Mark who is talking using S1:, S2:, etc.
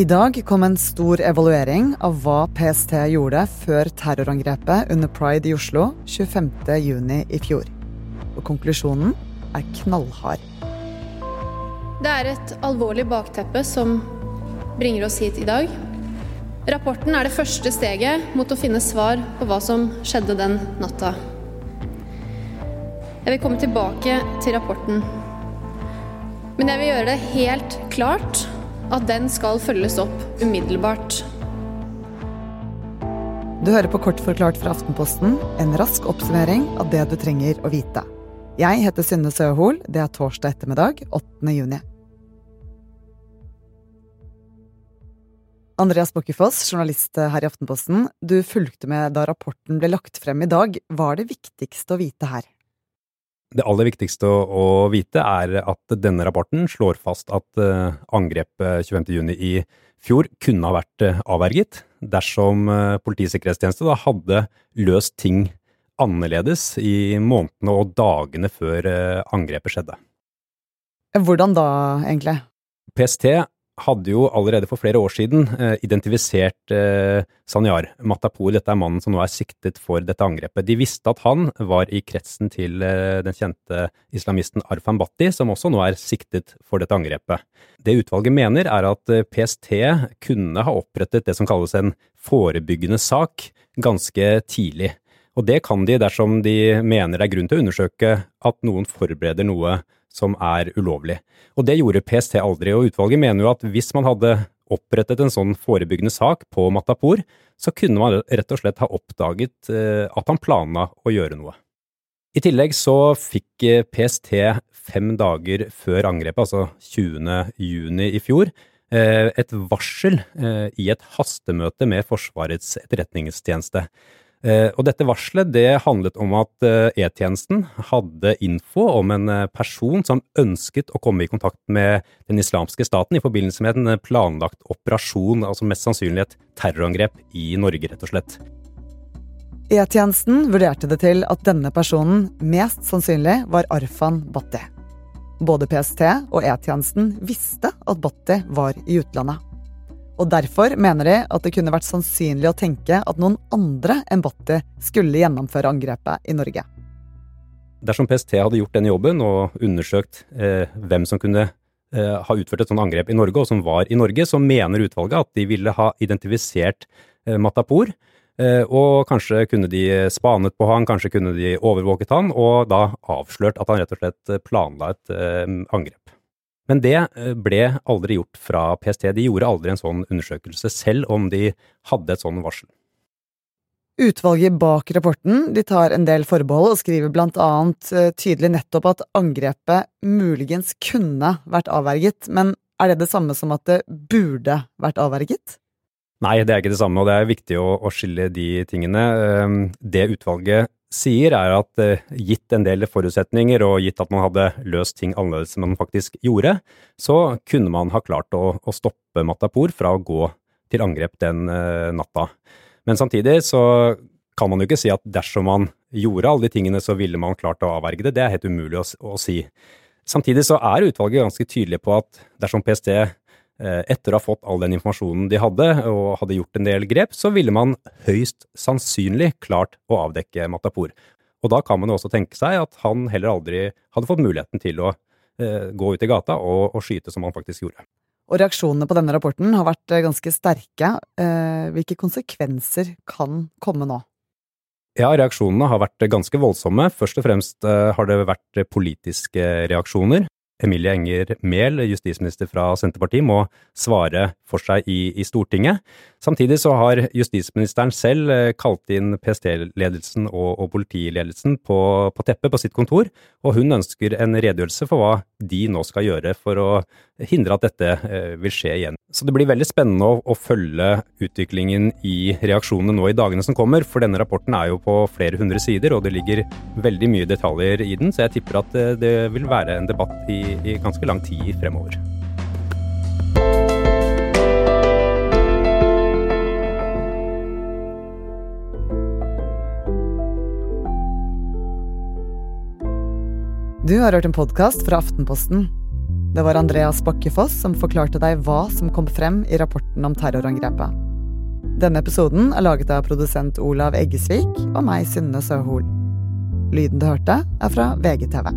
S1: I dag kom en stor evaluering av hva PST gjorde før terrorangrepet under Pride i Oslo 25.6 i fjor. Og konklusjonen er knallhard.
S2: Det er et alvorlig bakteppe som bringer oss hit i dag. Rapporten er det første steget mot å finne svar på hva som skjedde den natta. Jeg vil komme tilbake til rapporten. Men jeg vil gjøre det helt klart at den skal følges opp umiddelbart.
S1: Du hører på Kort forklart fra Aftenposten, en rask oppsummering av det du trenger å vite. Jeg heter Synne Søhol. Det er torsdag ettermiddag, 8. juni. Andreas Bokkefoss, journalist her i Aftenposten. Du fulgte med da rapporten ble lagt frem i dag. Hva er det viktigste å vite her?
S3: Det aller viktigste å vite er at denne rapporten slår fast at uh, angrepet 25.6 i fjor kunne ha vært uh, avverget dersom uh, Politiets sikkerhetstjeneste da hadde løst ting annerledes i månedene og dagene før angrepet skjedde.
S1: Hvordan da, egentlig?
S3: PST hadde jo allerede for flere år siden eh, identifisert eh, Sanyar Matapour, dette er mannen som nå er siktet for dette angrepet. De visste at han var i kretsen til eh, den kjente islamisten Arfan Bhatti, som også nå er siktet for dette angrepet. Det utvalget mener er at eh, PST kunne ha opprettet det som kalles en forebyggende sak ganske tidlig. Og det kan de dersom de mener det er grunn til å undersøke at noen forbereder noe som er ulovlig. Og det gjorde PST aldri, og utvalget mener jo at hvis man hadde opprettet en sånn forebyggende sak på Matapour, så kunne man rett og slett ha oppdaget eh, at han planla å gjøre noe. I tillegg så fikk eh, PST fem dager før angrepet, altså 20. juni i fjor, eh, et varsel i et hastemøte med Forsvarets etterretningstjeneste. Eh, og dette varselet det handlet om at eh, E-tjenesten hadde info om en eh, person som ønsket å komme i kontakt med den islamske staten i forbindelse med en planlagt operasjon, altså mest sannsynlig et terrorangrep i Norge, rett og slett.
S1: E-tjenesten vurderte det til at denne personen mest sannsynlig var Arfan Bhatti. Både PST og E-tjenesten visste at Bhatti var i utlandet. Og derfor mener de at det kunne vært sannsynlig å tenke at noen andre enn Bhatti skulle gjennomføre angrepet i Norge.
S3: Dersom PST hadde gjort den jobben og undersøkt eh, hvem som kunne eh, ha utført et sånt angrep i Norge, og som var i Norge, så mener utvalget at de ville ha identifisert eh, Matapour. Eh, og kanskje kunne de spanet på han, kanskje kunne de overvåket han, og da avslørt at han rett og slett planla et eh, angrep. Men det eh, ble aldri gjort fra PST. De gjorde aldri en sånn undersøkelse, selv om de hadde et sånn varsel.
S1: Utvalget bak rapporten de tar en del forbehold og skriver blant annet eh, tydelig nettopp at angrepet muligens kunne vært avverget, men er det det samme som at det burde vært avverget?
S3: Nei, det er ikke det samme, og det er viktig å, å skille de tingene. Ehm, det utvalget sier, er at eh, gitt en del forutsetninger, og gitt at man hadde løst ting annerledes enn man faktisk gjorde, så kunne man ha klart å, å stoppe Matapour fra å gå til angrep den uh, natta. Men samtidig så kan man jo ikke si at dersom man gjorde alle de tingene, så ville man klart å avverge det. Det er helt umulig å, å si. Samtidig så er utvalget ganske tydelig på at dersom PST Eh, etter å ha fått all den informasjonen de hadde, og hadde gjort en del grep, så ville man høyst sannsynlig klart å avdekke Matapour. Og da kan man jo også tenke seg at han heller aldri hadde fått muligheten til å eh, gå ut i gata og, og, skyte som han faktisk gjorde.
S1: Og reaksjonene på denne rapporten har vært eh, ganske sterke. Eh, hvilke konsekvenser kan komme nå?
S3: Ja, reaksjonene har vært ganske voldsomme. Først og fremst eh, har det vært politiske reaksjoner. Emilie Enger Mehl, justisminister fra Senterpartiet, må svare for seg i, i Stortinget. Samtidig så har justisministeren selv eh, kalt inn PST-ledelsen og, og, politiledelsen på, på teppet på sitt kontor, og hun ønsker en redegjørelse for hva de nå skal gjøre for å hindre at dette eh, vil skje igjen. Så det blir veldig spennende å, å, følge utviklingen i reaksjonene nå i dagene som kommer, for denne rapporten er jo på flere hundre sider, og det ligger veldig mye detaljer i den, så jeg tipper at det, eh, det vil være en debatt i, i ganske lang tid fremover.
S1: Du har hørt en podkast fra Aftenposten. Det var Andreas Bakkefoss som forklarte deg hva som kom frem i rapporten om terrorangrepet. Denne episoden er laget av produsent Olav Eggesvik og meg, Synne Søhol. Lyden du hørte, er fra VGTV.